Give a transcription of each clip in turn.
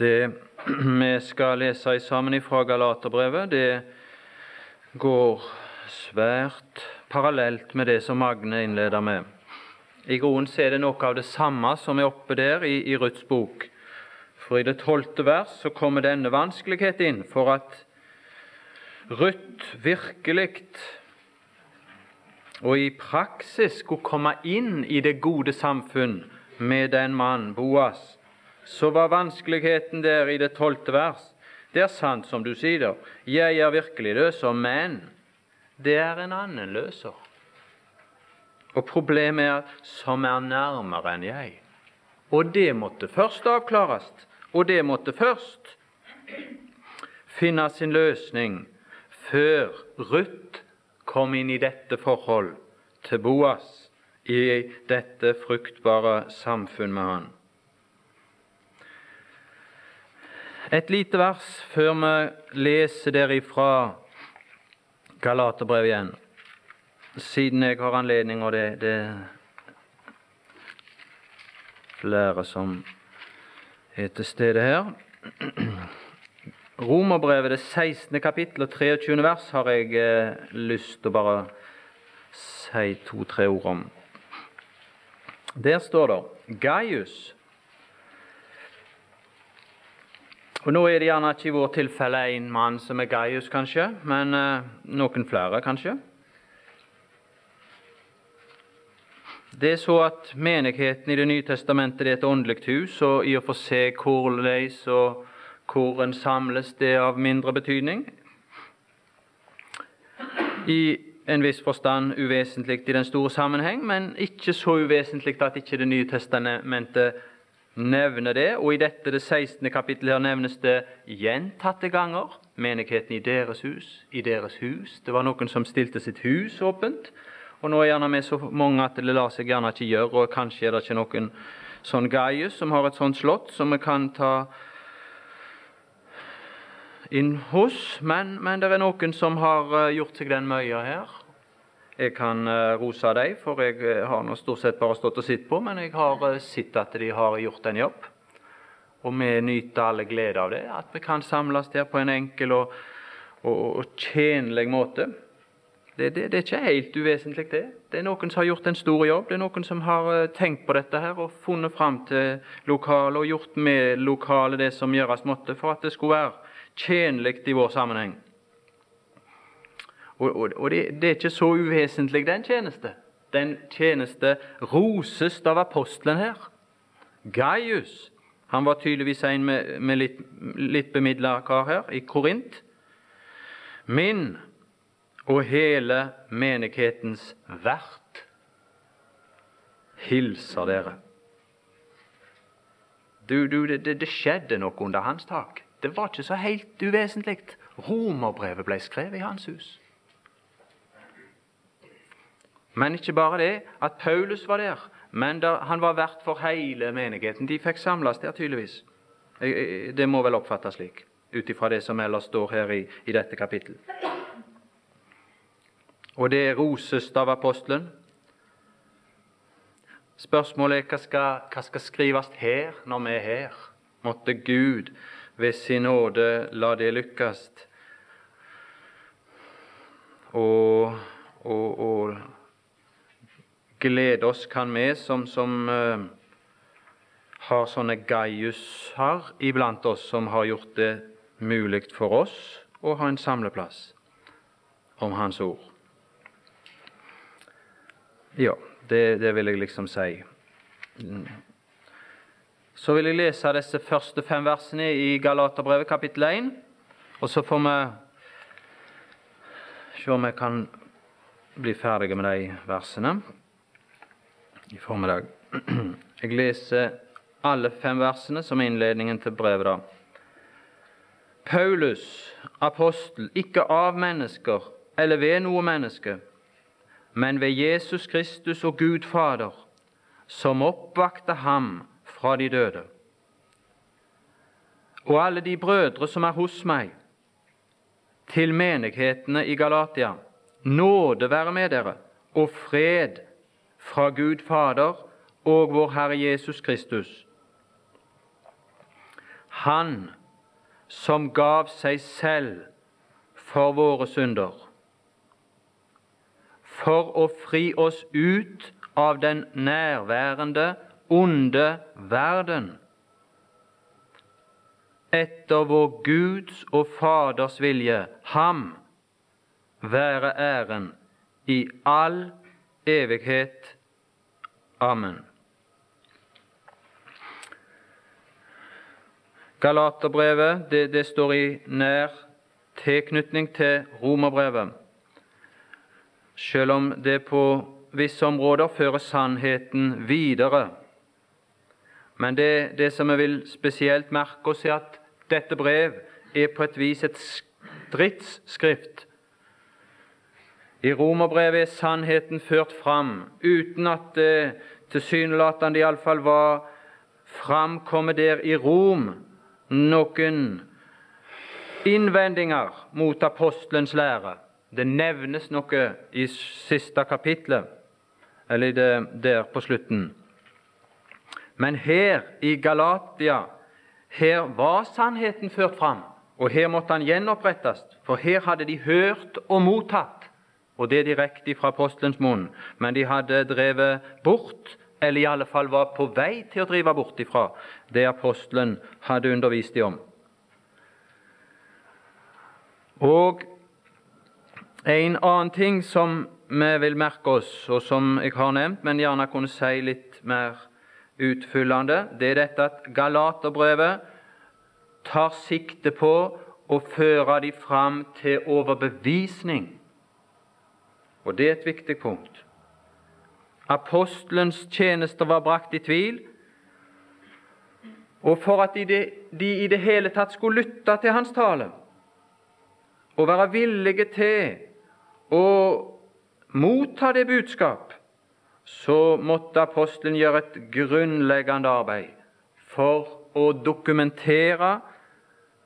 Det vi skal lese sammen fra Galaterbrevet, det går svært parallelt med det som Magne innleder med. I grunnen er det noe av det samme som er oppe der i, i Ruths bok. For i det tolvte vers så kommer denne vanskelighet inn for at Ruth virkelig og i praksis skulle komme inn i det gode samfunn med den mann, Boas, så var vanskeligheten der i det tolvte vers. Det er sant som du sier, jeg er virkelig løser, men det er en annen løser. Og problemet er som er nærmere enn jeg. Og det måtte først avklares, og det måtte først finne sin løsning før Ruth kom inn i dette forhold til Boas, i dette fruktbare samfunn med han. Et lite vers før vi leser derifra Galaterbrevet igjen, siden jeg har anledning, og det, det er flere som er til stede her. Romerbrevet, det 16. kapittel og 23. vers, har jeg eh, lyst til å bare si to-tre ord om. Der står det Gaius Og Nå er det gjerne ikke i vårt tilfelle én mann som er Gaius, kanskje, men eh, noen flere, kanskje. Det er så at menigheten i Det nye testamentet er et åndelig hus, og i og for seg korleis og hvor en samles, det er av mindre betydning. I en viss forstand uvesentlig i den store sammenheng, men ikke så uvesentlig at ikke Det nye testamentet nevner det. Og i dette det 16. kapittelet her nevnes det gjentatte ganger menigheten i deres hus, i deres hus. Det var noen som stilte sitt hus åpent. Og nå er gjerne vi så mange at det lar seg gjerne ikke gjøre, og kanskje er det ikke noen sånn Gaius som har et sånt slott som vi kan ta inn hos, men, men det er noen som har eh, gjort seg den møya her. Jeg kan uh, rose dem, for jeg uh, har nå stort sett bare stått og sett på, men jeg har uh, sett at de har gjort en jobb. Og vi nyter alle glede av det, at vi kan samles der på en enkel og, og, og tjenlig måte. Det, det, det, er ikke helt uvesentlig, det. Det er noen som har gjort en stor jobb. Det er noen som har tenkt på dette her og funnet fram til lokalet og gjort med lokalet det som gjøres måtte for at det skulle være tjenlig i vår sammenheng. Og, og, og det, det, er ikke så uvesentlig, den tjeneste. Den tjeneste roses av apostelen her. Gaius han var tydeligvis en med, med litt, litt bemidla kar her, i Korint. Min og hele menighetens vert hilser dere. Du, du, det, det skjedde noe under hans tak. Det var ikke så helt uvesentlig. Romerbrevet ble skrevet i hans hus. Men ikke bare det, at Paulus var der, men der, han var vert for hele menigheten. De fikk samles der, tydeligvis. Det må vel oppfattes slik, ut ifra det som ellers står her i, i dette kapittel. Og det roses av apostelen. Spørsmålet er hva skal, hva skal skrives her når vi er her? Måtte Gud ved sin nåde la det lykkes. Og, og, og glede oss kan vi som, som uh, har sånne Gaius-har iblant oss, som har gjort det mulig for oss å ha en samleplass om Hans ord. Ja, det, det vil jeg liksom si. Så vil jeg lese disse første fem versene i Galaterbrevet kapittel 1, og så får vi se om vi kan bli ferdige med de versene i formiddag. Jeg leser alle fem versene som innledningen til brevet. da. Paulus, apostel, ikke av mennesker eller ved noe menneske, men ved Jesus Kristus og Gud Fader, som oppvakte ham fra de døde. Og alle de brødre som er hos meg, til menighetene i Galatia, nåde være med dere, og fred fra Gud Fader og vår Herre Jesus Kristus. Han som gav seg selv for våre synder, for å fri oss ut av den nærværende, onde verden etter vår Guds og Faders vilje, ham være æren i all evighet. Amen. Galaterbrevet det, det står i nær tilknytning til romerbrevet, selv om det på visse områder fører sannheten videre. Men det, det som vi vil spesielt merke oss, er at dette brev er på et vis et stridsskrift. I romerbrevet er sannheten ført fram uten at det tilsynelatende iallfall var framkommet der i Rom noen innvendinger mot apostelens lære. Det nevnes noe i siste kapitlet, eller der på slutten. Men her i Galatia her var sannheten ført fram, og her måtte han gjenopprettes, for her hadde de hørt og mottatt, og det direkte fra apostelens munn, men de hadde drevet bort, eller i alle fall var på vei til å drive bort ifra det apostelen hadde undervist dem om. Og en annen ting som vi vil merke oss, og som jeg har nevnt, men gjerne kunne si litt mer utfyllende, det er dette at Galaterbrevet tar sikte på å føre de fram til overbevisning. Og det er et viktig punkt. Apostelens tjenester var brakt i tvil, og for at de, de i det hele tatt skulle lytte til hans tale og være villige til å motta det budskap så måtte apostelen gjøre et grunnleggende arbeid for å dokumentere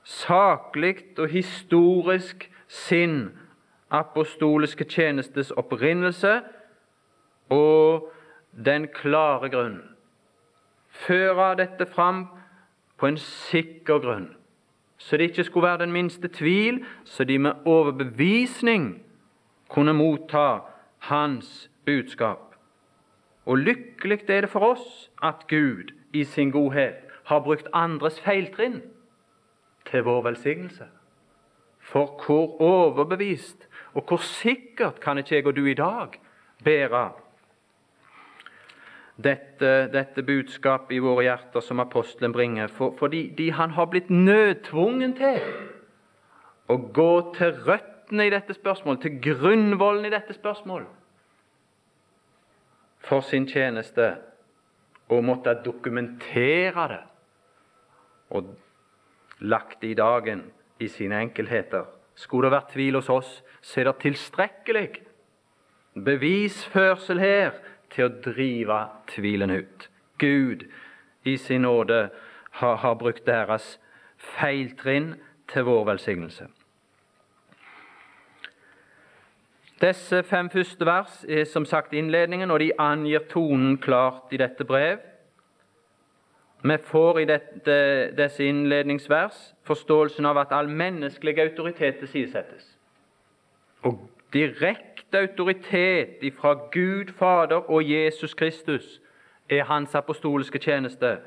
saklig og historisk sin apostoliske tjenestes opprinnelse og den klare grunn. Føre dette fram på en sikker grunn, så det ikke skulle være den minste tvil, så de med overbevisning kunne motta hans budskap. Og lykkelig er det for oss at Gud i sin godhet har brukt andres feiltrinn til vår velsignelse. For hvor overbevist og hvor sikkert kan ikke jeg og du i dag bære dette, dette budskapet i våre hjerter som apostelen bringer, for, fordi de, han har blitt nødtvungen til å gå til røttene i dette spørsmålet, til grunnvollen i dette spørsmålet for sin tjeneste og måtte dokumentere det og lagt det i dagen i sine enkelheter. Skulle det vært tvil hos oss, så er det tilstrekkelig bevisførsel her til å drive tvilen ut. Gud i sin nåde har, har brukt deres feiltrinn til vår velsignelse. Disse fem første vers er som sagt innledningen, og de angir tonen klart i dette brev. Vi får i dette, disse innledningsvers forståelsen av at all menneskelig autoritet tilsidesettes. Og direkte autoritet fra Gud Fader og Jesus Kristus er hans apostoliske tjeneste.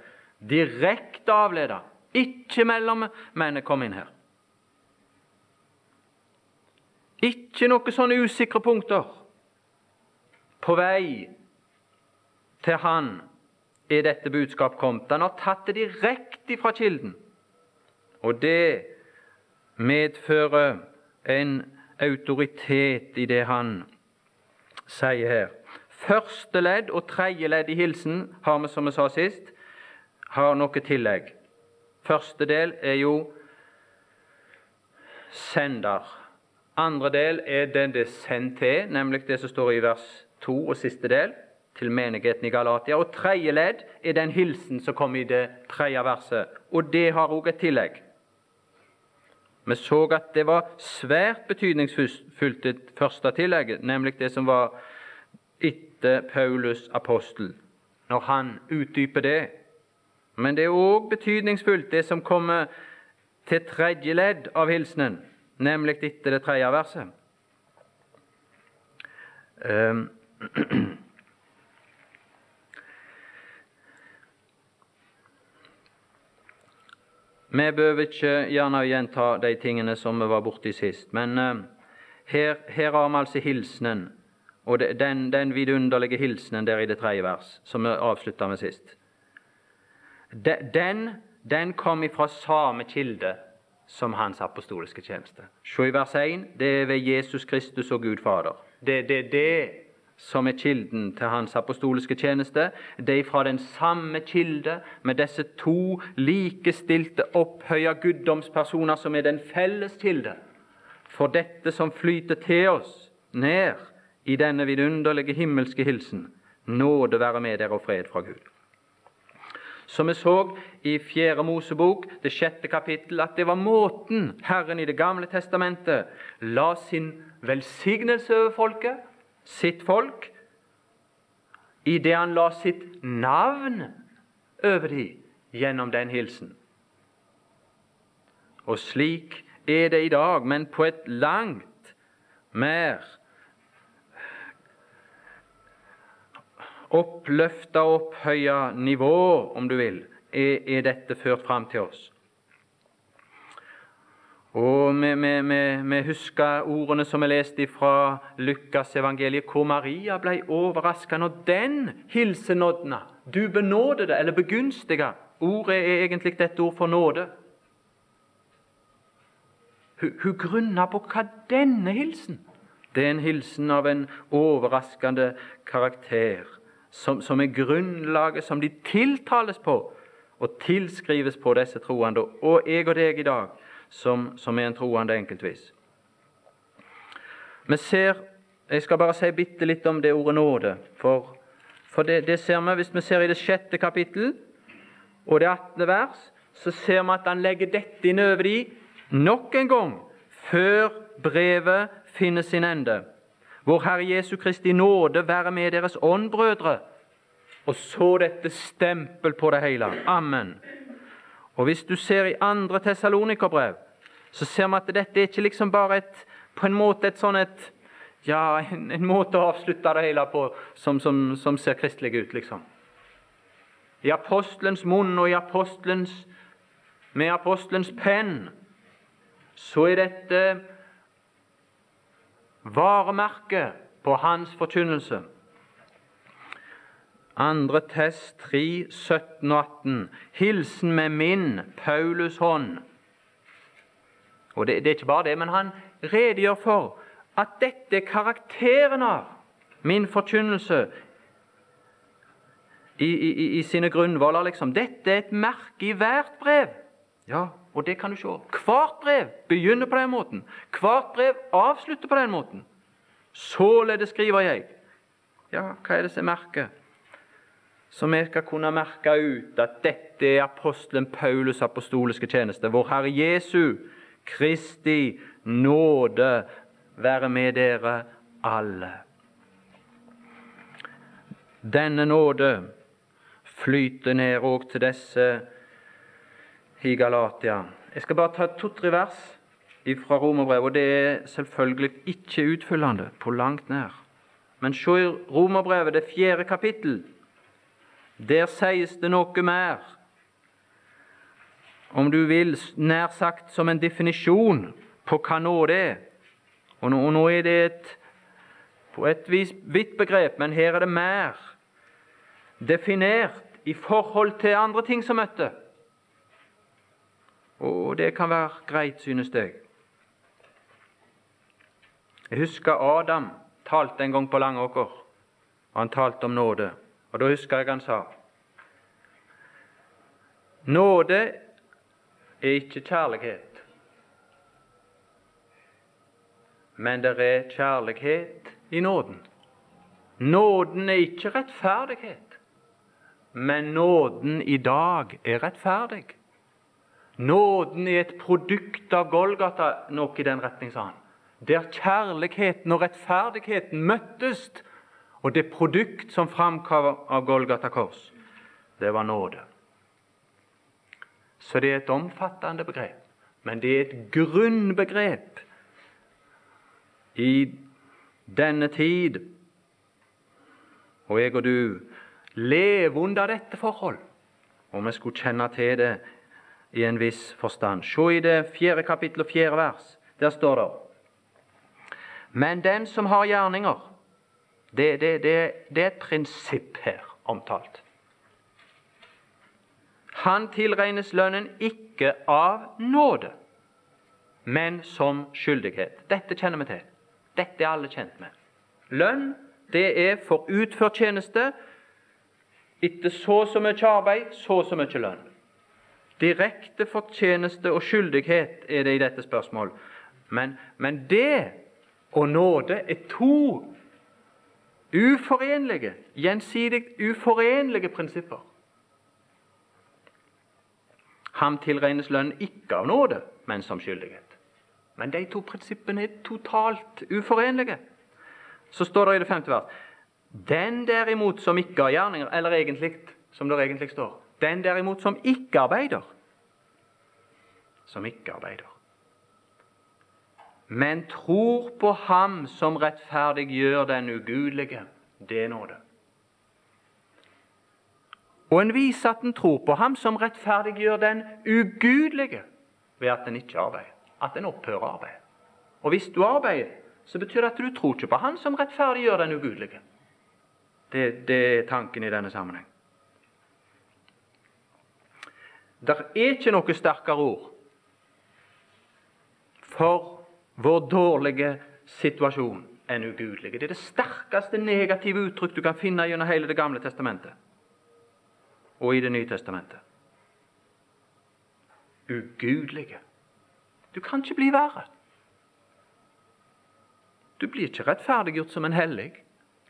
Direkte avleda, ikke mellommenn kom inn her. Ikke noen sånne usikre punkter. På vei til Han er dette budskap kommet. Han har tatt det direkte fra kilden. Og det medfører en autoritet i det han sier her. Første ledd og tredje ledd i hilsen har vi, som vi sa sist, har noe tillegg. Første del er jo sender. Andre del er den det er sendt til, nemlig det som står i vers 2 og siste del, til menigheten i Galatia. Og tredje ledd er den hilsen som kom i det tredje verset. Og det har òg et tillegg. Vi så at det var svært betydningsfullt, det første tillegget, nemlig det som var etter Paulus apostel. Når han utdyper det, Men det er òg betydningsfullt, det som kommer til tredje ledd av hilsenen, nemlig etter det tredje verset. Um, Vi behøver ikke gjerne gjenta de tingene som vi var borti sist, men uh, her, her, har vi altså hilsenen, og den, den vidunderlige hilsenen der i det tredje vers, som vi avslutta med sist. Den, den kom ifra samme kilde som hans apostoliske tjeneste. Se i vers 1. Det er ved Jesus Kristus og Gud Fader. Det er det, det som er kilden til hans apostoliske tjeneste. Det er fra den samme kilde, med disse to likestilte, opphøya guddomspersoner, som er den felles kilde for dette som flyter til oss ned i denne vidunderlige himmelske hilsen. Nåde være med dere og fred fra Gud. Som vi så i Fjerde Mosebok, det sjette kapittel, at det var måten Herren i Det gamle testamentet la sin velsignelse over folket, sitt folk, i det han la sitt navn over dem gjennom den hilsen. Og slik er det i dag, men på et langt mer oppløfta og opphøya nivå, om du vil, er, er dette ført fram til oss. Og vi, vi, vi, vi, husker ordene som vi leste fra Lukasevangeliet, hvor Maria ble overraska når den hilser nådna. Du benådede, eller begunstiga. Ordet er egentlig dette ord for nåde. Hun, hun grunna på hva denne hilsen Det er en hilsen av en overraskende karakter som, som, er grunnlaget som de tiltales på og tilskrives på disse troende, og jeg og deg i dag, som, som er en troende enkeltvis. Vi ser, Jeg skal bare si bitte litt om det ordet nåde. For, for det, det, ser vi hvis vi ser i det sjette kapittel og det attende vers, så ser vi at han legger dette inn over de nok en gang før brevet finner sin ende. Vår Herre Jesu Kristi nåde være med deres ånd, brødre. Og så dette stempel på det hele. Amen. Og Hvis du ser i andre Tessalonikerbrev, så ser vi at dette er ikke liksom bare et, på en måte et sånn et ja, en, en, måte å avslutte det hele på som, som, som ser kristelig ut, liksom. I apostelens munn og i apostelens, med apostelens penn så er dette varemerket på hans forkynnelse. Andre test 3, 17 og 18. Hilsen med min Paulus hånd. Og det, det, er ikke bare det, men han redegjør for at dette er karakteren av min forkynnelse i, i, i sine grunnvoller. Liksom. Dette er et merke i hvert brev. Ja, og det kan du se. Hvert brev begynner på den måten. Hvert brev avslutter på den måten. Således skriver jeg. Ja, hva er det som er merket? Så vi skal kunne merke ut at dette er apostelen Paulus' apostoliske tjeneste. Vår Herre Jesu Kristi nåde være med dere alle. Denne nåde flyter ned òg til disse i Galatia. Jeg skal bare ta to-tre vers fra Romerbrevet, og det er selvfølgelig ikke utfyllende på langt nær. Men se i Romerbrevet, det fjerde kapittel. Der sies det noe mer, om du vil, nær sagt som en definisjon på hva nåde er. Og nå, og nå er det et, på et vis vidt begrep, men her er det mer definert i forhold til andre ting som møtte. Og det kan være greit, synes jeg. Jeg husker Adam talte en gang på Langåker, han talte om nåde. Og Da husker jeg han sa Nåde er ikke kjærlighet, men det er kjærlighet i nåden. Nåden er ikke rettferdighet, men nåden i dag er rettferdig. Nåden er et produkt av Golgata, noe i den retning, sa han. Der kjærligheten og rettferdigheten møttes, og det produkt som framkom av Golgata kors, det var nåde. Så det er et omfattende begrep. Men det er et grunnbegrep i denne tid. Og jeg og du lever under dette forhold, om vi skulle kjenne til det i en viss forstand. Se i det fjerde kapittel og fjerde vers. Der står det Men den som har gjerninger Det, det, det, det er et prinsipp her omtalt. Han tilregnes lønnen ikke av nåde, men som skyldighet. Dette kjenner vi til. Dette er alle kjent med. Lønn det er for utført tjeneste. Etter så og så mye arbeid, så og så mye lønn. Direkte fortjeneste og skyldighet er det i dette spørsmålet. Men, men det og nåde er to uforenlige, gjensidig uforenlige prinsipper. Ham tilregnes lønn ikke av nåde, men som skyldighet. Men de to prinsippene er totalt uforenlige. Så står det i det femte vers Den derimot som ikke har gjerninger, eller egentlig, som det egentlig står Den derimot som ikke arbeider, som ikke arbeider, men tror på Ham som rettferdiggjør den ugudelige, det er nåde. Og en viser at en tror på Ham som rettferdiggjør den ugudelige, ved at en ikke arbeider at en opphører arbeid. Og hvis du arbeider, så betyr det at du tror ikke på Han som rettferdiggjør den ugudelige. Det, det er tanken i denne sammenheng. Det er ikke noe sterkere ord for vår dårlige situasjon enn ugudelige. Det er det sterkeste negative uttrykk du kan finne gjennom hele Det gamle testamentet og i Det nye testamentet. Ugudelige. Du kan ikke bli verre. Du blir ikke rettferdiggjort som en hellig.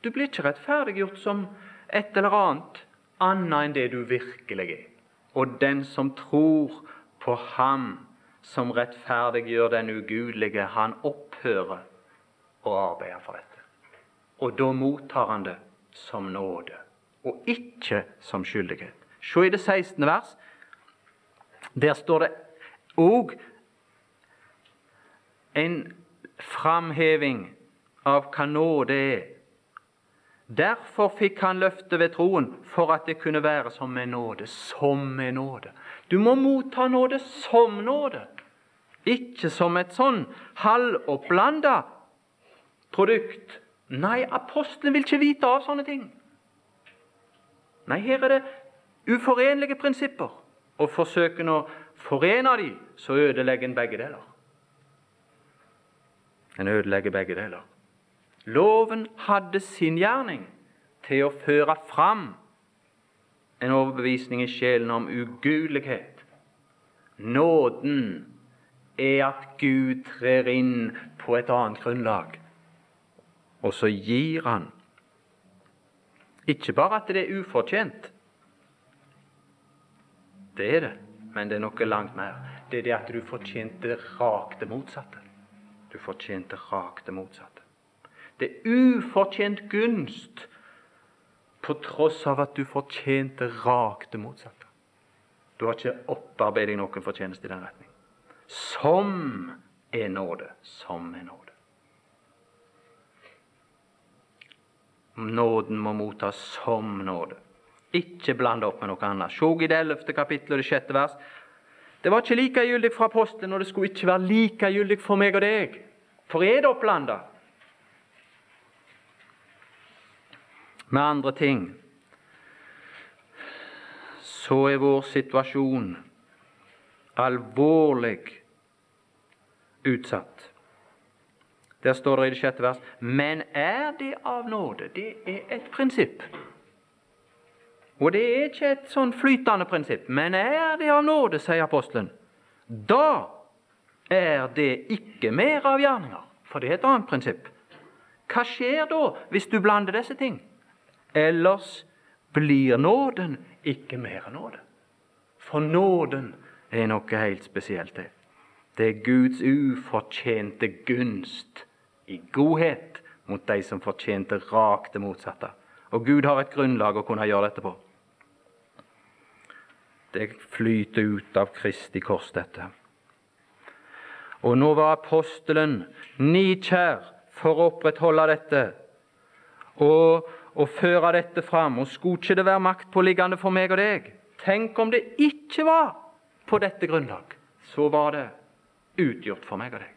Du blir ikke rettferdiggjort som et eller annet annet enn det du virkelig er. Og den som tror på Ham som rettferdiggjør den ugudelige, han opphører å arbeide for dette. Og da mottar han det som nåde, og ikke som skyldighet. Se i det 16. vers. Der står det òg en framheving av hva nåde er. Derfor fikk han løftet ved troen, for at det kunne være som en nåde. Som en nåde. Du må motta nåde som nåde, ikke som et sånn halvopplanda produkt. Nei, apostelen vil ikke vite av sånne ting. Nei, her er det uforenlige prinsipper. Og forsøker å forene dem, så ødelegger en begge deler. En ødelegger begge deler. Loven hadde sin gjerning til å føre fram en overbevisning i sjelen om ugudelighet. Nåden er at Gud trer inn på et annet grunnlag, og så gir Han. Ikke bare at det er ufortjent, det er det, men det er noe langt mer. Det er det at du fortjente rakt det motsatte. Du fortjente rakt det motsatte. Det er ufortjent gunst på tross av at du fortjente rakt det motsatte. Du har ikke opparbeidet deg noen fortjeneste i den retning. Som er nåde. Som er nåde. Nåden må mottas som nåde. Ikke blande opp med noe annet. Se i det ellevte kapittelet og det sjette vers. Det var ikke likegyldig for apostelen, og det skulle ikke være likegyldig for meg og deg. For er det opplanda med andre ting, så er vår situasjon alvorlig utsatt. Der står det i det sjette vers Men er det av nåde? Det er et prinsipp. Og det er ikke et sånn flytende prinsipp. Men er det av nåde, sier apostelen, da er det ikke mer av gjerninger. For det er et annet prinsipp. Hva skjer da hvis du blander disse ting? Ellers blir nåden ikke mer nåde. For nåden er noe helt spesielt. Det Det er Guds ufortjente gunst i godhet mot de som fortjente rakt det motsatte. Og Gud har et grunnlag å kunne gjøre dette på. Det flyter ut av Kristi kors, dette. Og nå var apostelen nikjær for å opprettholde dette og, og føre dette fram. Og skulle ikke det være maktpåliggende for meg og deg? Tenk om det ikke var på dette grunnlag. Så var det utgjort for meg og deg.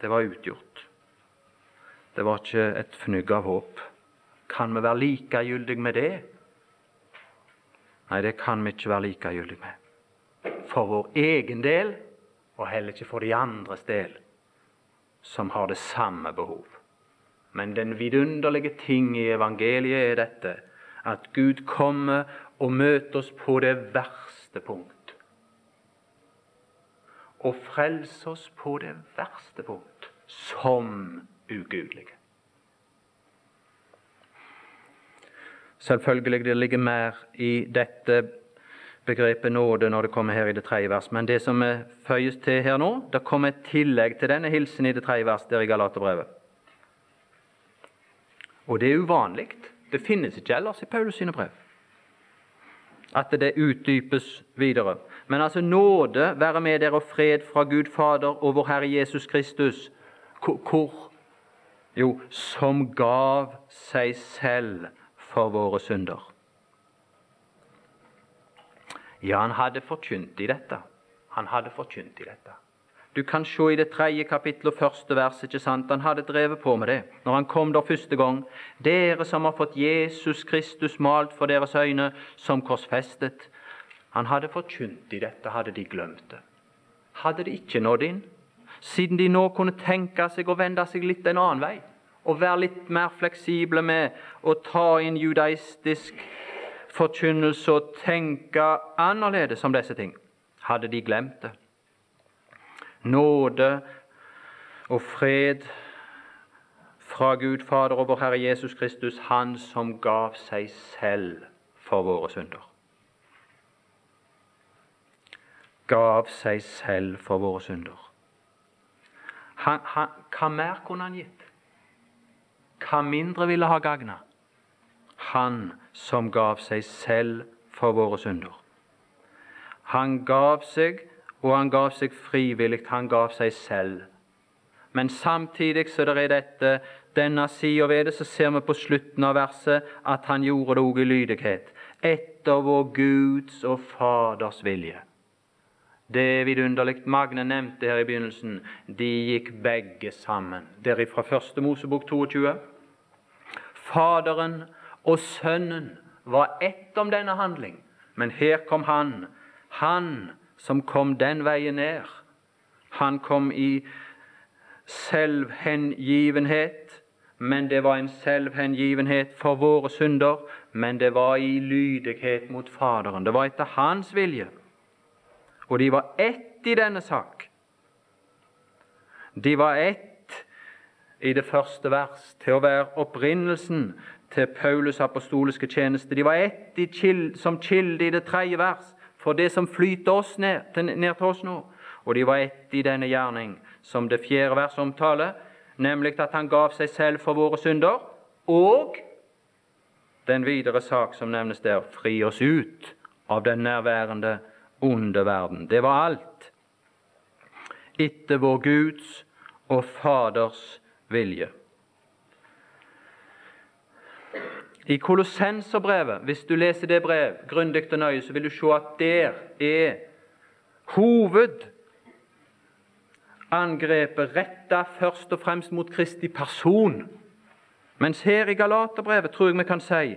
Det var utgjort. Det var ikke et fnugg av håp. Kan vi være likegyldige med det? Nei, det kan vi ikke være likegyldige med. For vår egen del, og heller ikke for de andres del, som har det samme behov. Men den vidunderlige ting i evangeliet er dette at Gud kommer og møter oss på det verste punkt. Og frelser oss på det verste punkt som ugudelige. Selvfølgelig det ligger mer i dette begrepet nåde når det kommer her i det tredje vers. Men det som føyes til her nå, det kommer et tillegg til denne hilsen i det tredje vers der i Galaterbrevet. Og det er uvanlig. Det finnes ikke ellers i Paulus sine brev. At det utdypes videre. Men altså nåde være med dere og fred fra Gud Fader og vår Herre Jesus Kristus. Hvor? Jo, som gav seg selv for våre synder. Ja, han hadde forkynt i dette. Han hadde forkynt i dette. Du kan se i det tredje kapittelet og første vers. ikke sant? Han hadde drevet på med det når han kom der første gang. Dere som har fått Jesus Kristus malt for deres øyne som korsfestet. Han hadde forkynt i dette, hadde de glemt det. Hadde de ikke nådd inn? Siden de nå kunne tenke seg å vende seg litt en annen vei og være litt mer fleksible med å ta inn judaistisk forkynnelse og tenke annerledes om disse ting, hadde de glemt det. Nåde og fred fra Gud Fader og vår Herre Jesus Kristus, Han som gav seg selv for våre synder. Gav seg selv for våre synder. Han, han, hva mer kunne han gitt? Hva mindre ville ha gagna? Han som gav seg selv for våre synder. Han gav seg, og han gav seg frivillig. Han gav seg selv. Men samtidig så det er dette, denne sida ved det, så ser vi på slutten av verset at han gjorde det òg i lydighet. Etter vår Guds og Faders vilje. Det er vidunderlig. Magne nevnte her i begynnelsen. De gikk begge sammen. Der fra første Mosebok 22. Faderen og Sønnen var ett om denne handling. Men her kom Han, Han som kom den veien ned. Han kom i selvhengivenhet, men det var en selvhengivenhet for våre synder. Men det var i lydighet mot Faderen. Det var etter Hans vilje. Og de var ett i denne sak. De var ett i det første vers til å være opprinnelsen til Paulus' apostoliske tjeneste. De var ett kild, som kilde i det tredje vers for det som flyter oss ned ned til oss nå. Og de var ett i denne gjerning, som det fjerde vers omtaler, nemlig at han gav seg selv for våre synder, og den videre sak som nevnes der, fri oss ut av den nærværende onde verden. Det var alt etter vår Guds og Faders vilje. I Kolossenserbrevet, hvis du leser det brev grundig og nøye, så vil du se at der er hovedangrepet retta først og fremst mot Kristi person. Mens her i Galaterbrevet tror jeg vi kan si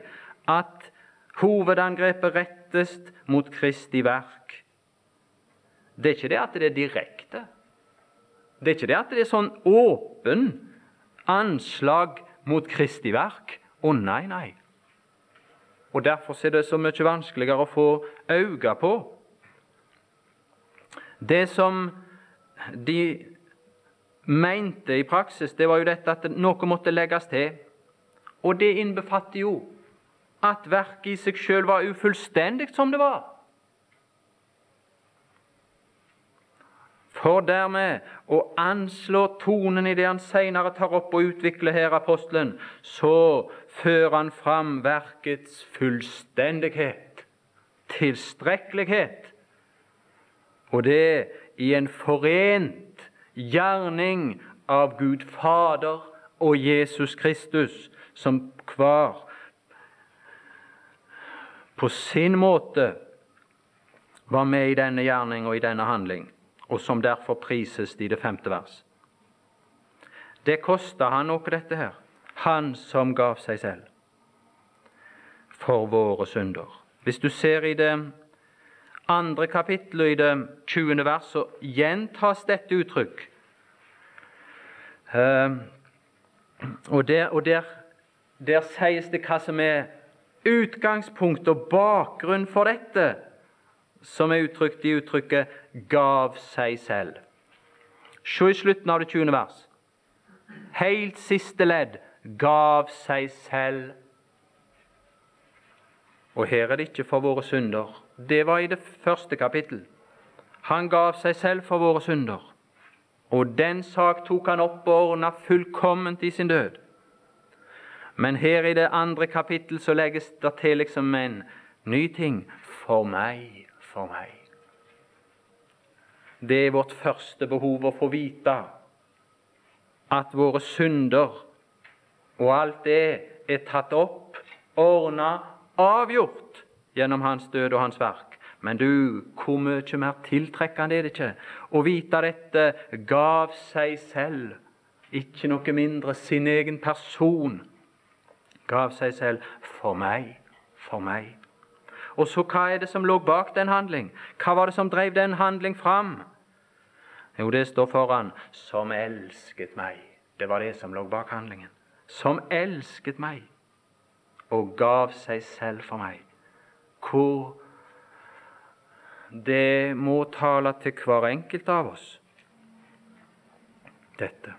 at hovedangrepet rettes mot Kristi verk. Det er ikke det at det er direkte. Det er ikke det at det er sånn åpen anslag mot Kristi verk. Å oh, nei, nei. Og Derfor er det så mye vanskeligere å få øye på. Det som de mente i praksis, det var jo dette at noe måtte legges til. Og det innbefatter jo at verket i seg sjøl var ufullstendig som det var. For dermed å anslå tonen i det han senere tar opp og utvikler her, apostelen, så fører han fram verkets fullstendighet, tilstrekkelighet, og det i en forent gjerning av Gud Fader og Jesus Kristus, som hver på sin måte var med i denne gjerning og i denne handling, og som derfor prises i det femte vers. Det kosta han noe, dette her, han som gav seg selv for våre synder. Hvis du ser i det andre kapittelet, i det 20. vers, så gjentas dette uttrykk. Uh, og der, og der, der sies det hva som er utgangspunkt og bakgrunn for dette, som er uttrykt i uttrykket 'gav seg selv'. Se i slutten av det 20. vers. Helt siste ledd gav seg selv. Og her er det ikke for våre synder. Det var i det første kapittel. Han gav seg selv for våre synder. Og den sak tok han opp og ordna fullkomment i sin død. Men her i det andre kapittel så legges det til liksom en ny ting. For meg, for meg. Det er vårt første behov å få vite at våre synder og alt det er tatt opp, ordna, avgjort gjennom hans død og hans verk. Men du, hvor mye mer tiltrekkende er det ikke å vite dette gav seg selv, ikke noe mindre sin egen person gav seg selv for meg, for meg. Og så hva er det som lå bak den handling? Hva var det som drev den handling fram? Jo, det står foran 'som elsket meg'. Det var det som lå bak handlingen. Som elsket meg og gav seg selv for meg. Hvor det må tale til hver enkelt av oss, dette.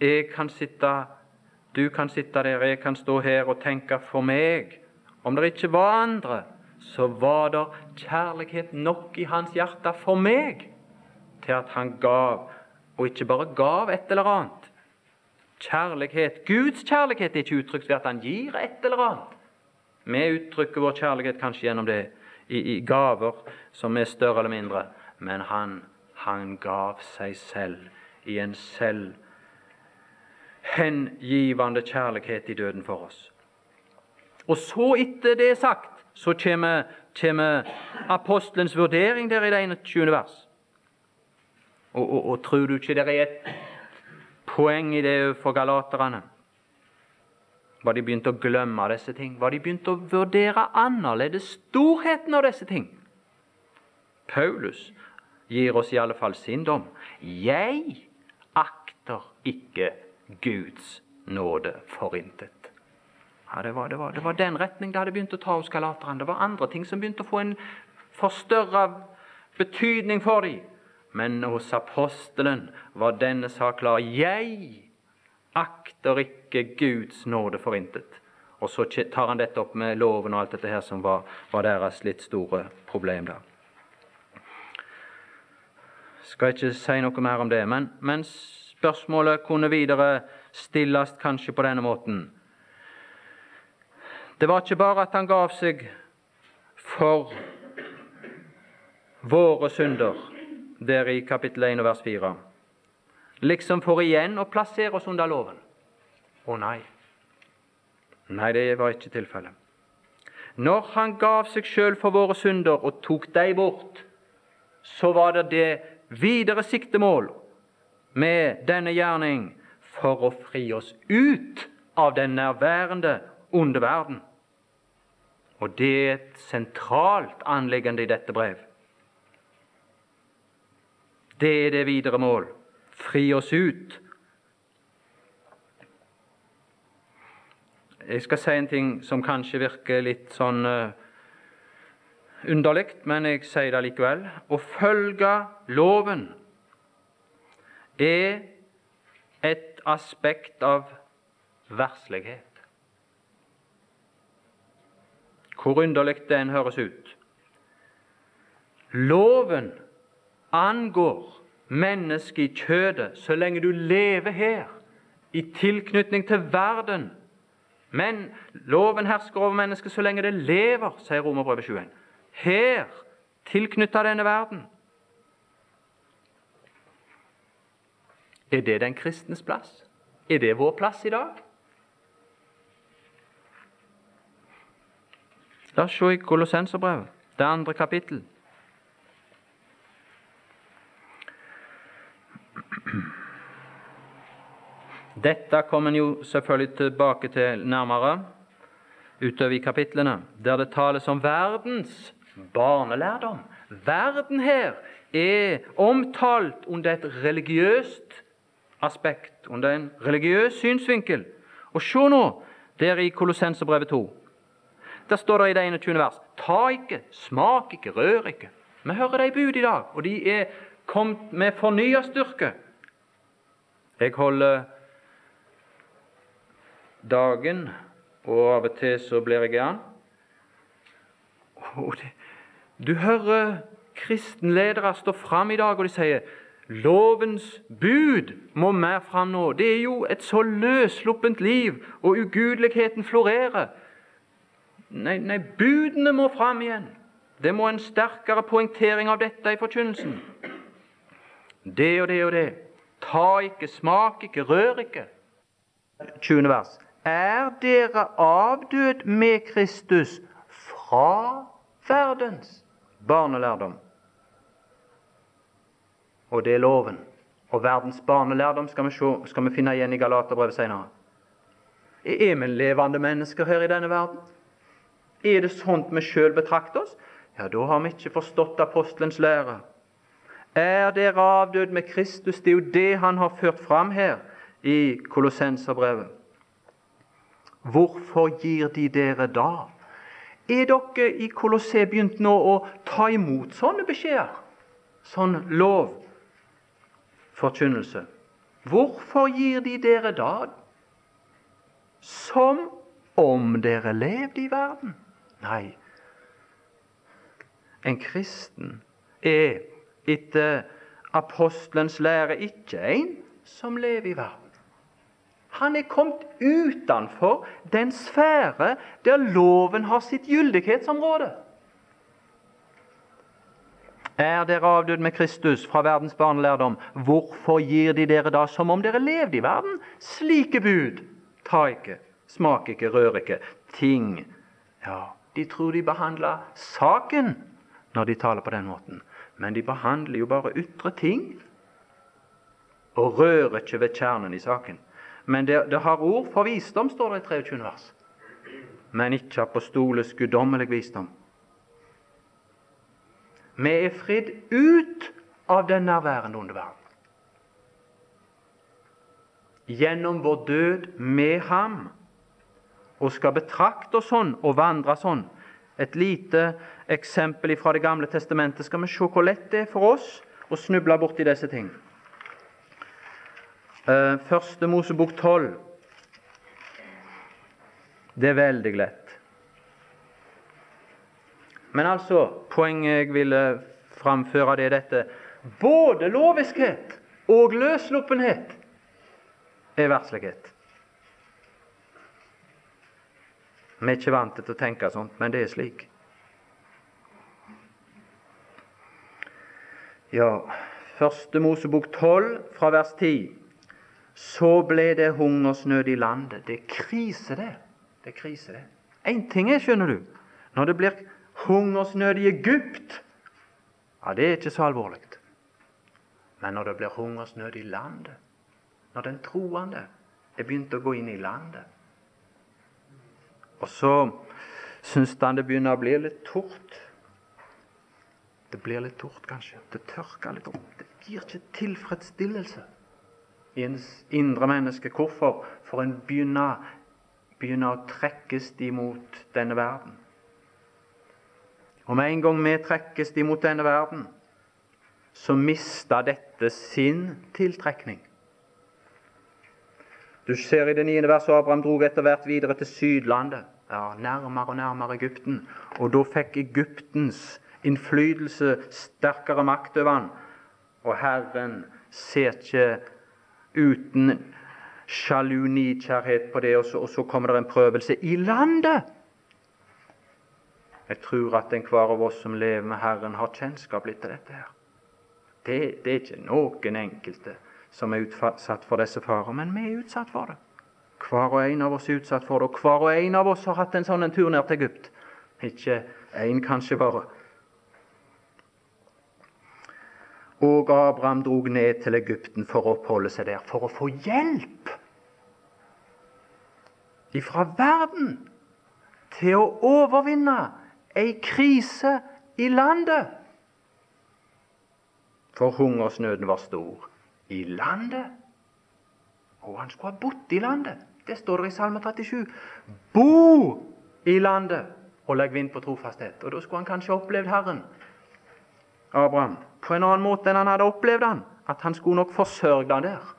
Jeg kan sitte du kan sitte der, jeg kan stå her og tenke for meg. Om det ikke var andre, så var det kjærlighet nok i hans hjerte for meg til at han gav, og ikke bare gav et eller annet. Kjærlighet, Guds kjærlighet er ikke uttrykt ved at han gir et eller annet. Vi uttrykker vår kjærlighet kanskje gjennom det i, i gaver som er større eller mindre, men han, han gav seg selv i en selvhengivende kjærlighet i døden for oss. Og så, etter det er sagt, så kommer, kommer apostelens vurdering der i det 21. vers. Og, og, og tror du ikke det er et poeng i det for galaterne? Var de begynt å glemme disse ting? Var de begynt å vurdere annerledes storheten av disse ting? Paulus gir oss i alle fall sin dom. Jeg akter ikke Guds nåde forintet. Ja, det var, det, var, det var, den retning det hadde begynt å ta hos galaterne. Det var andre ting som begynte å få en forstørra betydning for dem. Men hos apostelen var denne sak klar. Jeg akter ikke Guds nåde forintet. Og så tar han dette opp med loven og alt dette her som var, var deres litt store problem der. Skal ikke si noe mer om det, men, men Spørsmålet kunne videre stilles kanskje på denne måten. Det var ikke bare at han gav seg for våre synder, der i kapittel 1 vers 4, liksom for igjen å plassere oss under loven. Å nei. Nei, det var ikke tilfellet. Når han gav seg sjøl for våre synder og tok dem bort, så var det det videre siktemål med denne gjerning for å fri oss ut av den nærværende onde verden. Og det er et sentralt anliggende i dette brev. Det er det videre mål. Fri oss ut. Jeg skal si en ting som kanskje virker litt sånn uh, underlig, men jeg sier det likevel. Å følge loven er et aspekt av verslighet. Hvor underlig den høres ut. Loven angår mennesket i kjødet så lenge du lever her, i tilknytning til verden, Men loven hersker over mennesket så lenge det lever, sier Romerbrevet 21. Her, tilknytta denne verden. Er det den kristnes plass? Er det vår plass i dag? La oss se i Kolossenserbrevet, det andre kapittel. Dette kommer en jo selvfølgelig tilbake til nærmere utover i kapitlene, der det tales om verdens barnelærdom. Verden her er omtalt under et religiøst aspekt, under en religiøs synsvinkel. Og se nå, der i Kolossenserbrevet 2. Der står det i det 21. vers Ta ikke, smak ikke, rør ikke. Vi hører de bud i dag, og de er kommet med fornya styrke. Jeg holder dagen, og av og til så blir jeg gæren. Du hører kristenledere stå fram i dag, og de sier Lovens bud må mer fram nå. Det er jo et så løssluppent liv, og ugudeligheten florerer. Nei, nei, budene må fram igjen. Det må en sterkere poengtering av dette i forkynnelsen. Det og det og det. Ta ikke, smak ikke, rør ikke. 20. vers. Er dere avdød med Kristus fra verdens barnelærdom? Og det er loven. Og verdens barnelærdom skal vi, se, skal vi finne igjen i Galaterbrevet senere. Er vi levende mennesker her i denne verden? Er det sånt vi sjøl betrakter oss? Ja, da har vi ikke forstått apostelens lære. Er dere avdød med Kristus? Det er jo det han har ført fram her i Kolossenserbrevet. Hvorfor gir de dere da? Er dere i Kolosse begynt nå å ta imot sånne beskjeder? Sånn lovforkynnelse? Hvorfor gir de dere da? Som om dere levde i verden? Nei. En kristen er etter apostelens lære ikke en som lever i verden. Han er kommet utenfor den sfære der loven har sitt gyldighetsområde. Er dere avdød med Kristus fra verdens barnelærdom, hvorfor gir de dere da som om dere levde i verden? Slike bud. Ta ikke, smak ikke, rør ikke. Ting. Ja, de tror de behandler saken når de taler på den måten. Men de behandler jo bare ytre ting og rører ikke ved kjernen i saken. Men det, det, har ord for visdom, står det i 23. vers. Men ikke apostolisk guddommelig visdom. Vi er fridd ut av den nærværende onde verden. Gjennom vår død med ham, og skal betrakte oss sånn og vandre sånn. Et lite eksempel fra Det gamle testamentet skal vi se hvor lett det er for oss å snuble borti disse ting. Eh, første Mosebok 12. Det er veldig lett. Men altså, poenget jeg ville framføre, det er dette. Både loviskhet og løssluppenhet er verslighet. Vi er ikke vant til å tenke sånt, men det er slik. Ja, Første Mosebok 12, fra vers 10. Så ble det hungersnød i landet. Det er krise, det. Det er krise, det. Én ting er, skjønner du, når det blir hungersnød i Egypt Ja, det er ikke så alvorlig. Men når det blir hungersnød i landet, når den troende er begynt å gå inn i landet Og så syns han det begynner å bli litt tort. Det blir litt tort, kanskje. Det tørker litt opp. Det gir ikke tilfredsstillelse i ens indre menneske. Hvorfor? For en begynner, begynner å trekkes imot denne verden. Og med en gang vi trekkes imot denne verden, så mister dette sin tiltrekning. Du ser i det niende verset Abraham drog etter hvert videre til Sydlandet, ja, nærmere og nærmere Egypten. Og da fikk Egyptens innflytelse sterkere makt over han. Og Herren ser ikke uten sjalu nidkjærhet på det, og så, og så kommer det en prøvelse i landet. Jeg tror at enhver av oss som lever med Herren, har kjennskap litt til dette. her. Det, det er ikke noen enkelte som er utsatt for disse farer, men vi er utsatt for det. Hver og en av oss er utsatt for det, og hver og en av oss har hatt en sånn en tur ned til Egypt. Ikke én, kanskje bare. Og Abraham drog ned til Egypten for å oppholde seg der, for å få hjelp ifra verden til å overvinne ei krise i landet. For hungersnøden var stor i landet. Og han skulle ha bodd i landet. Det står det i Salme 37. Bo i landet og legg vind på trofasthet. Og da skulle han kanskje opplevd Herren, Abraham, på en annen måte enn han hadde opplevd han. At han skulle nok forsørge han der.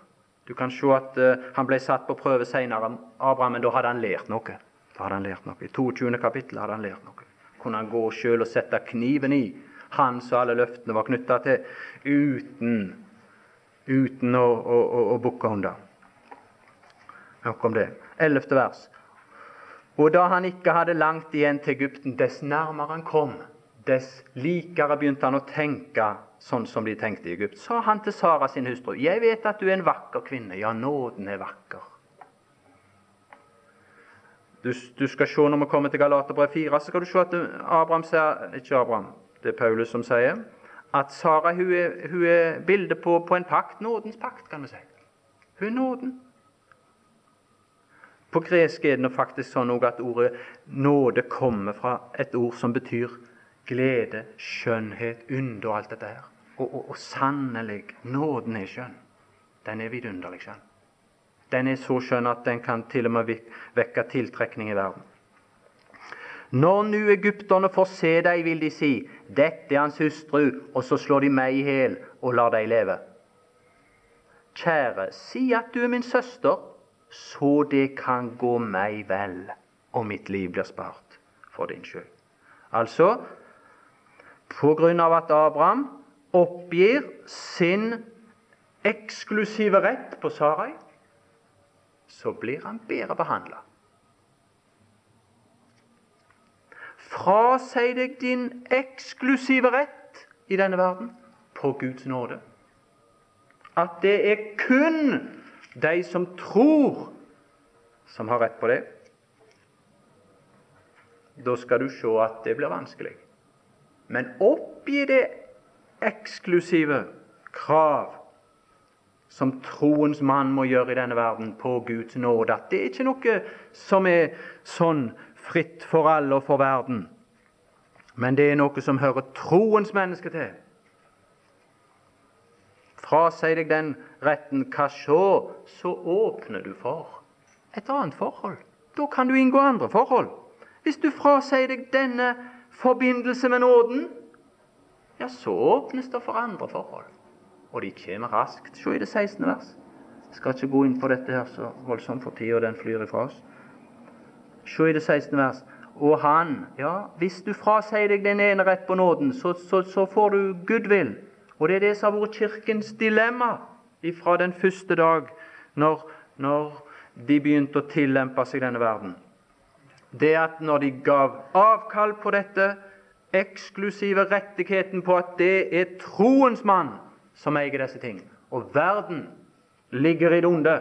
Du kan se at uh, han ble satt på prøve senere, Abraham, men da hadde han lært noe. Da hadde han lært noe. I 22. kapittel hadde han lært noe. Kunne han gå sjøl og sette kniven i, han som alle løftene var knytta til, uten, uten å, å, å, å bukke under. Nok om det. Ellevte vers. Og da han ikke hadde langt igjen til Egypten, dess nærmere han kom, dess likere begynte han å tenke sånn som de tenkte i Egypt. Sa han til Sara sin hustru, 'Jeg vet at du er en vakker kvinne. Ja, nåden er vakker.' Du, du skal se Når vi kommer til Galaterbrev 4, så skal du se at Abraham sier ikke Abraham, det er Paulus som sier, at Sara hun er, hun er bildet på, på, en pakt. Nådens pakt, kan vi si. Hun er nåden. På gresk er det faktisk sånn at ordet nåde kommer fra et ord som betyr glede, skjønnhet, under alt dette her. Og, og, og sannelig, nåden er skjønn. Den er vidunderlig skjønn. Den er så skjønn at den kan til og med vekke tiltrekning i verden. Når nu egypterne får se deg, vil de si, dette er hans hustru, og så slår de meg i hjel og lar deg leve. Kjære, si at du er min søster, så det kan gå meg vel, og mitt liv blir spart for din skyld. Altså, av at Abraham oppgir sin eksklusive rett på Sarai, så blir han bedre behandla. Frasi deg din eksklusive rett i denne verden på Guds nåde. At det er kun de som tror, som har rett på det. Da skal du se at det blir vanskelig. Men oppgi det eksklusive krav som troens mann må gjøre i denne verden på Guds nåde. At det er ikke noe som er sånn fritt for alle og for verden. Men det er noe som hører troens menneske til. Frasi deg den retten, hva så? Så åpner du for et annet forhold. Da kan du inngå andre forhold. Hvis du frasier deg denne forbindelse med nåden, ja, så åpnes det for andre forhold. Og de kommer raskt. Se i det 16. vers. Jeg skal ikke gå inn på dette her så voldsomt, for tida den flyr ifra oss. Se i det 16. vers. Og han Ja, hvis du frasier deg den ene rett på nåden, så, så, så får du goodwill. Og det er det som har vært Kirkens dilemma fra den første dag, når, når de begynte å tillempe seg denne verden det at når de gav avkall på dette eksklusive rettigheten på at det er troens mann som eier disse ting, og verden ligger i det onde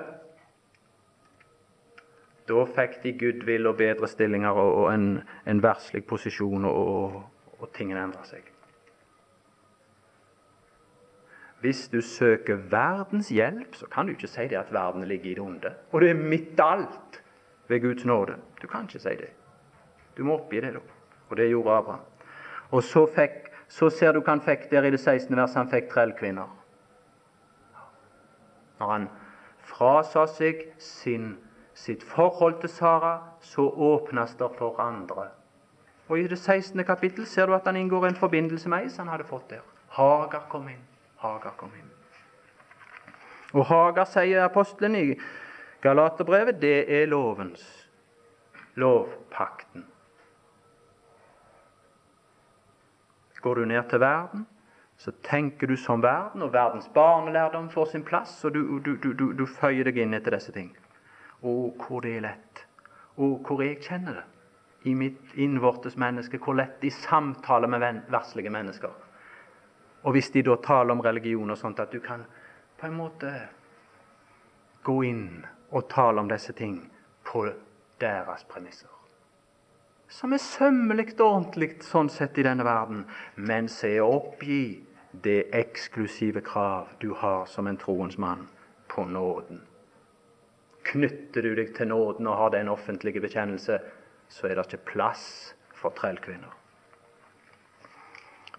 Da fikk de goodwill og bedre stillinger og, en, en verslig posisjon, og, og, og tingene endra seg. Hvis du søker verdens hjelp, så kan du ikke si det at verden ligger i det onde. Og det er midt alt ved Guds nåde. Du kan ikke si det. Du må oppgi det, da. Og det gjorde Abraham. Og så, fikk, så ser du hva han fikk der i det 16. verset. Han fikk trellkvinner. Når han frasa seg sin, sitt forhold til Sara, så åpnes det for andre. Og I det 16. kapittel ser du at han inngår en forbindelse med ei som han hadde fått der. Hagar kom inn. Hagar kom inn. Og Hagar sier apostelen i Galaterbrevet, det er lovens, lovpakten. Går du ned til verden, så tenker du som verden, og verdens barnelærdom får sin plass, og du, du, du, du føyer deg inn etter disse ting. Å, hvor det er lett. Å, hvor jeg kjenner det i mitt innvortes menneske, hvor lett de samtaler med verslige mennesker. Og hvis de da taler om religion og sånt, at du kan på en måte gå inn og tale om disse ting på deres premisser. Som er sømmelig og ordentlig sånn sett i denne verden, men se oppgi det eksklusive krav du har som en troens mann på nåden. Knytter du deg til nåden og har den offentlige bekjennelse, så er det ikke plass for trellkvinner.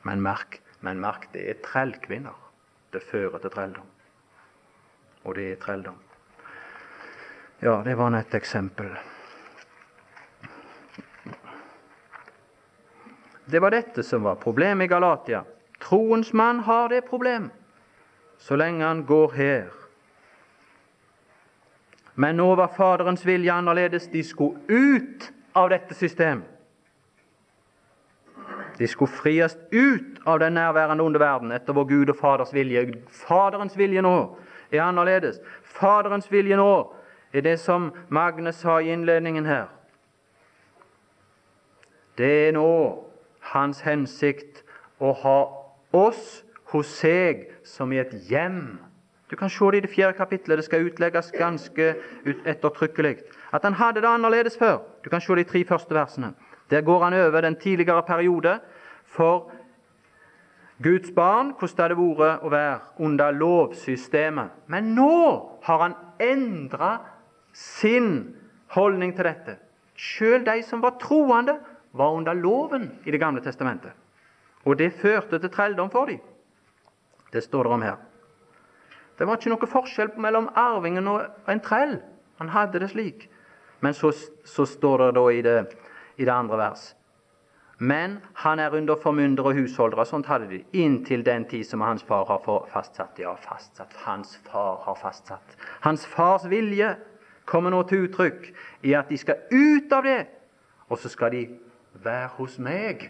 Men merk, men merk, det er trellkvinner. Det fører til trelldom. Og det er trelldom. Ja, det var et eksempel. Det var dette som var problemet i Galatia. Troens mann har det problem så lenge han går her. Men nå var Faderens vilje annerledes. De skulle ut av dette systemet. De skulle fries ut av den nærværende onde verden etter vår Gud og Faders vilje. Faderens vilje nå er annerledes. Faderens vilje nå er det som Magne sa i innledningen her. Det er nå hans hensikt å ha oss hos seg som i et hjem. Du kan se det i det fjerde kapitlet. Det skal utlegges ganske ettertrykkelig. At han hadde det annerledes før. Du kan se de tre første versene. Der går han over den tidligere periode for Guds barn, hvordan det hadde vært å være under lovsystemet. Men nå har han endra sin holdning til dette. Sjøl de som var troende, var under loven i Det gamle testamentet. Og det førte til trelldom for dem. Det står det om her. Det var ikke noe forskjell mellom arvingen og en trell. Han hadde det slik. Men så, så står det da i det, i det andre vers men han er under formyndere og husholdere. Sånt hadde de. Inntil den tid som hans far har fastsatt. Ja, fastsatt. Hans far har fastsatt. Hans fars vilje kommer nå til uttrykk i at de skal ut av det, og så skal de være hos meg.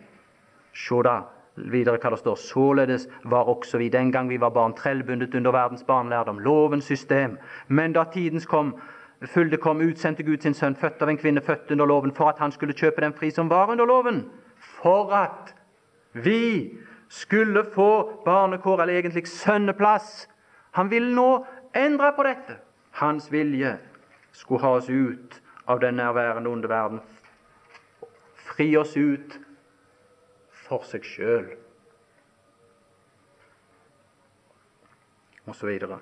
Se da videre hva det står. Således var også vi den gang vi var barn, trellbundet under verdens barnelærdom, lovens system. Men da tidens kom, fylde kom, utsendte Gud sin sønn, født av en kvinne, født under loven, for at han skulle kjøpe den fri som var under loven. For at vi skulle få barnekår, eller egentlig sønneplass. Han vil nå endre på dette. Hans vilje skulle ha oss ut av den nærværende onde verden. Fri oss ut for seg sjøl. Videre.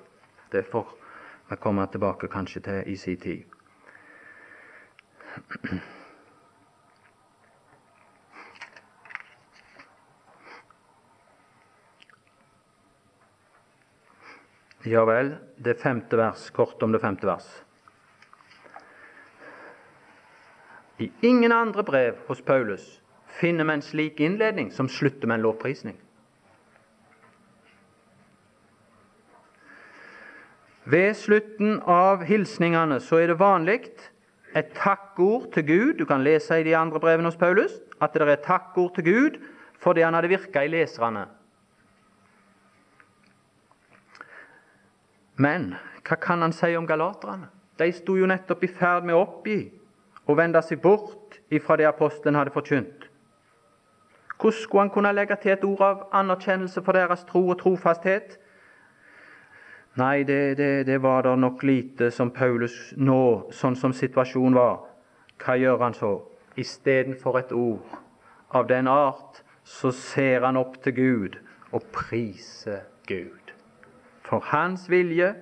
Det får vi komme tilbake kanskje til i sin tid. Ja vel, det femte vers, kort om det femte vers. I ingen andre brev hos Paulus finner vi en slik innledning som slutter med en lovprisning. Ved slutten av hilsningene så er det vanlig et takkord til Gud. Du kan lese i de andre brevene hos Paulus at det er et takkord til Gud for det han hadde virka i leserne. Men hva kan han si om galaterne? De sto jo nettopp i ferd med å oppgi og vende seg bort ifra det apostelen hadde forkynt. Hvordan skulle han kunne legge til et ord av anerkjennelse for deres tro og trofasthet? Nei, det, det, det var det nok lite som Paulus nå, sånn som situasjonen var. Hva gjør han så? Istedenfor et ord av den art, så ser han opp til Gud og priser Gud. For hans vilje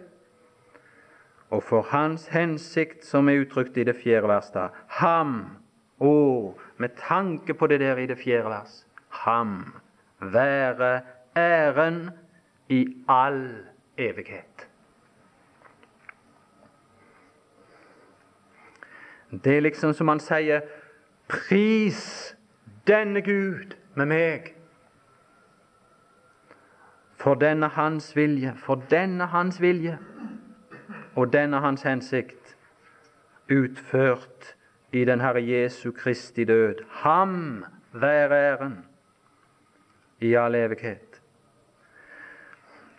og for hans hensikt, som er uttrykt i det fjerde verset. Ham, å, med tanke på det der i det fjerde vers, ham være æren i all evighet. Det er liksom som han sier Pris denne Gud med meg. For denne hans vilje, for denne hans vilje og denne hans hensikt utført i den Herre Jesu Kristi død. Ham være æren i all evighet.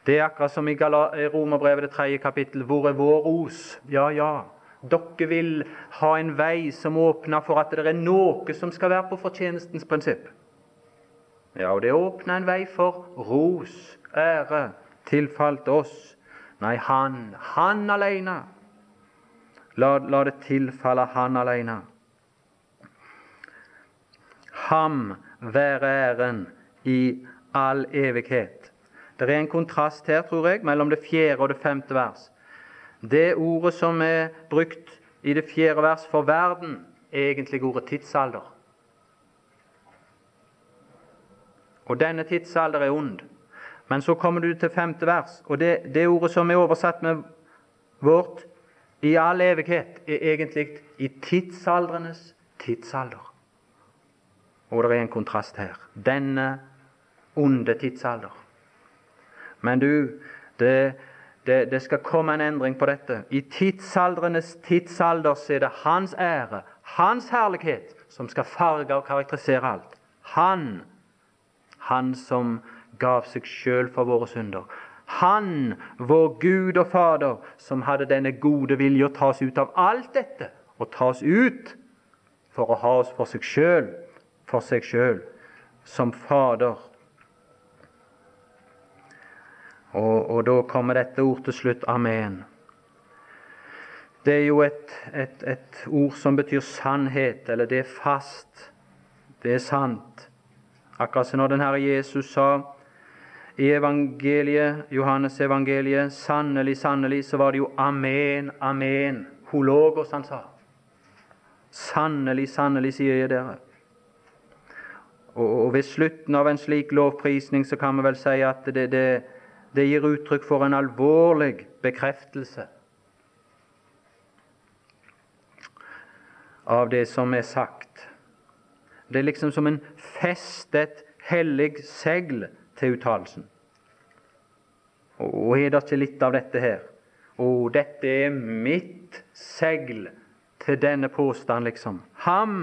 Det er akkurat som i Romerbrevet det tredje kapittel. Hvor er vår ros? Ja, ja. Dere vil ha en vei som åpner for at det er noe som skal være på fortjenestens prinsipp. Ja, og det åpner en vei for ros, ære, tilfalt oss. Nei, Han, Han alene. La, la det tilfalle Han alene. Ham være æren i all evighet. Det er en kontrast her, tror jeg, mellom det fjerde og det femte vers. Det ordet som er brukt i det fjerde vers for verden, er egentlig ordet tidsalder. Og denne tidsalder er ond. Men så kommer du til femte vers, og det, det ordet som er oversatt med vårt i all evighet, er egentlig i tidsaldrenes tidsalder. Og det er en kontrast her. Denne onde tidsalder. Men du, det, det, det, skal komme en endring på dette. I tidsaldrenes tidsalder er det Hans ære, Hans herlighet, som skal farge og karakterisere alt. Han, Han som gav seg sjøl for våre synder. Han, vår Gud og Fader, som hadde denne gode vilje å ta oss ut av alt dette, og ta oss ut for å ha oss for seg sjøl, for seg sjøl, som Fader og, og, da kommer dette ord til slutt amen. Det er jo et, et, et, ord som betyr sannhet, eller det er fast. Det er sant. Akkurat som når den Herre Jesus sa i evangeliet, Johannes evangeliet, sannelig, sannelig, så var det jo amen, amen. Hologos, han sa. Sannelig, sannelig, sier jeg dere. Og, og ved slutten av en slik lovprisning så kan vi vel si at det, det, det gir uttrykk for en alvorlig bekreftelse av det som er sagt. Det er liksom som en festet hellig segl til uttalelsen. Og er det ikke litt av dette her? Å, dette er mitt segl til denne påstand, liksom. Ham,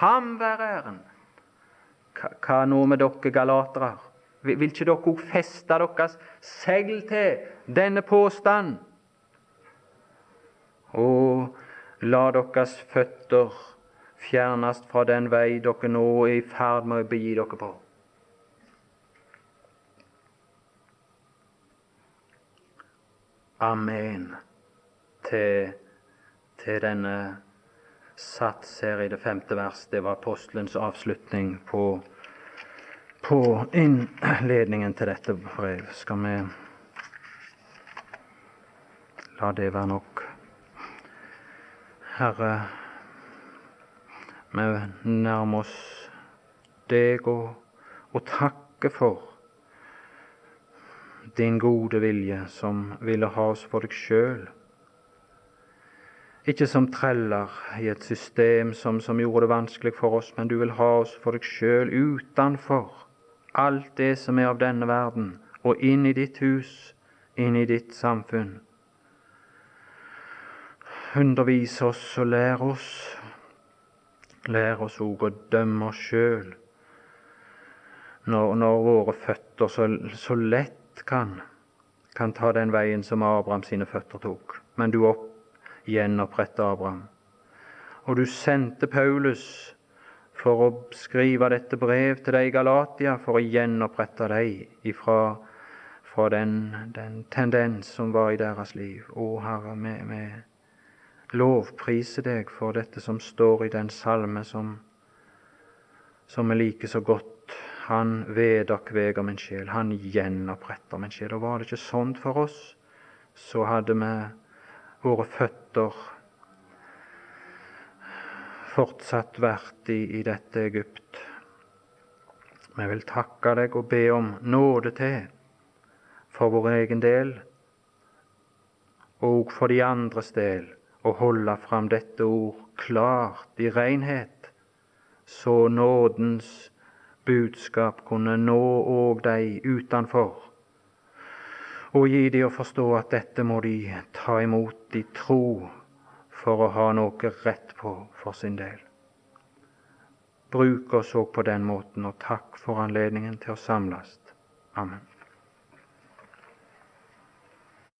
ham være æren. Hva nå med dere galatere? Vil ikke dere òg feste deres segl til denne påstand? Og la deres føtter fjernes fra den vei dere nå er i ferd med å begi dere på. Amen til, til denne sats her i det femte vers. Det var apostelens avslutning på på innledningen til dette brev. Skal vi la det være nok. Herre, vi nærmer oss deg og, og takker for din gode vilje som ville ha oss for deg sjøl. Ikke som treller i et system som, som, gjorde det vanskelig for oss, men du vil ha oss for deg sjøl utenfor alt det som er av denne verden, og inn i ditt hus, inn i ditt samfunn. Undervis oss og lær oss. Lær oss òg å dømme oss sjøl når, når, våre føtter så, så lett kan, kan ta den veien som Abraham sine føtter tok. Men du opp, gjenopprette Abraham. Og du sendte Paulus for å skrive dette brev til deg i Galatia, for å gjenopprette deg ifra fra den, den, tendens som var i deres liv. Å Herre, vi, lovpriser deg for dette som står i den salme som, som vi liker så godt. Han vederkveger min sjel, han gjenoppretter min sjel. Og var det ikke sånn for oss, så hadde vi våre føtter fortsatt vært i, i dette Egypt. Vi vil takke deg og be om nåde til for vår egen del og for de andres del å holde fram dette ord klart i renhet, så nådens budskap kunne nå òg de utenfor, og gi de å forstå at dette må de ta imot i tro for å ha noe rett på for sin del. Bruk oss òg på den måten, og takk for anledningen til å samles. Amen.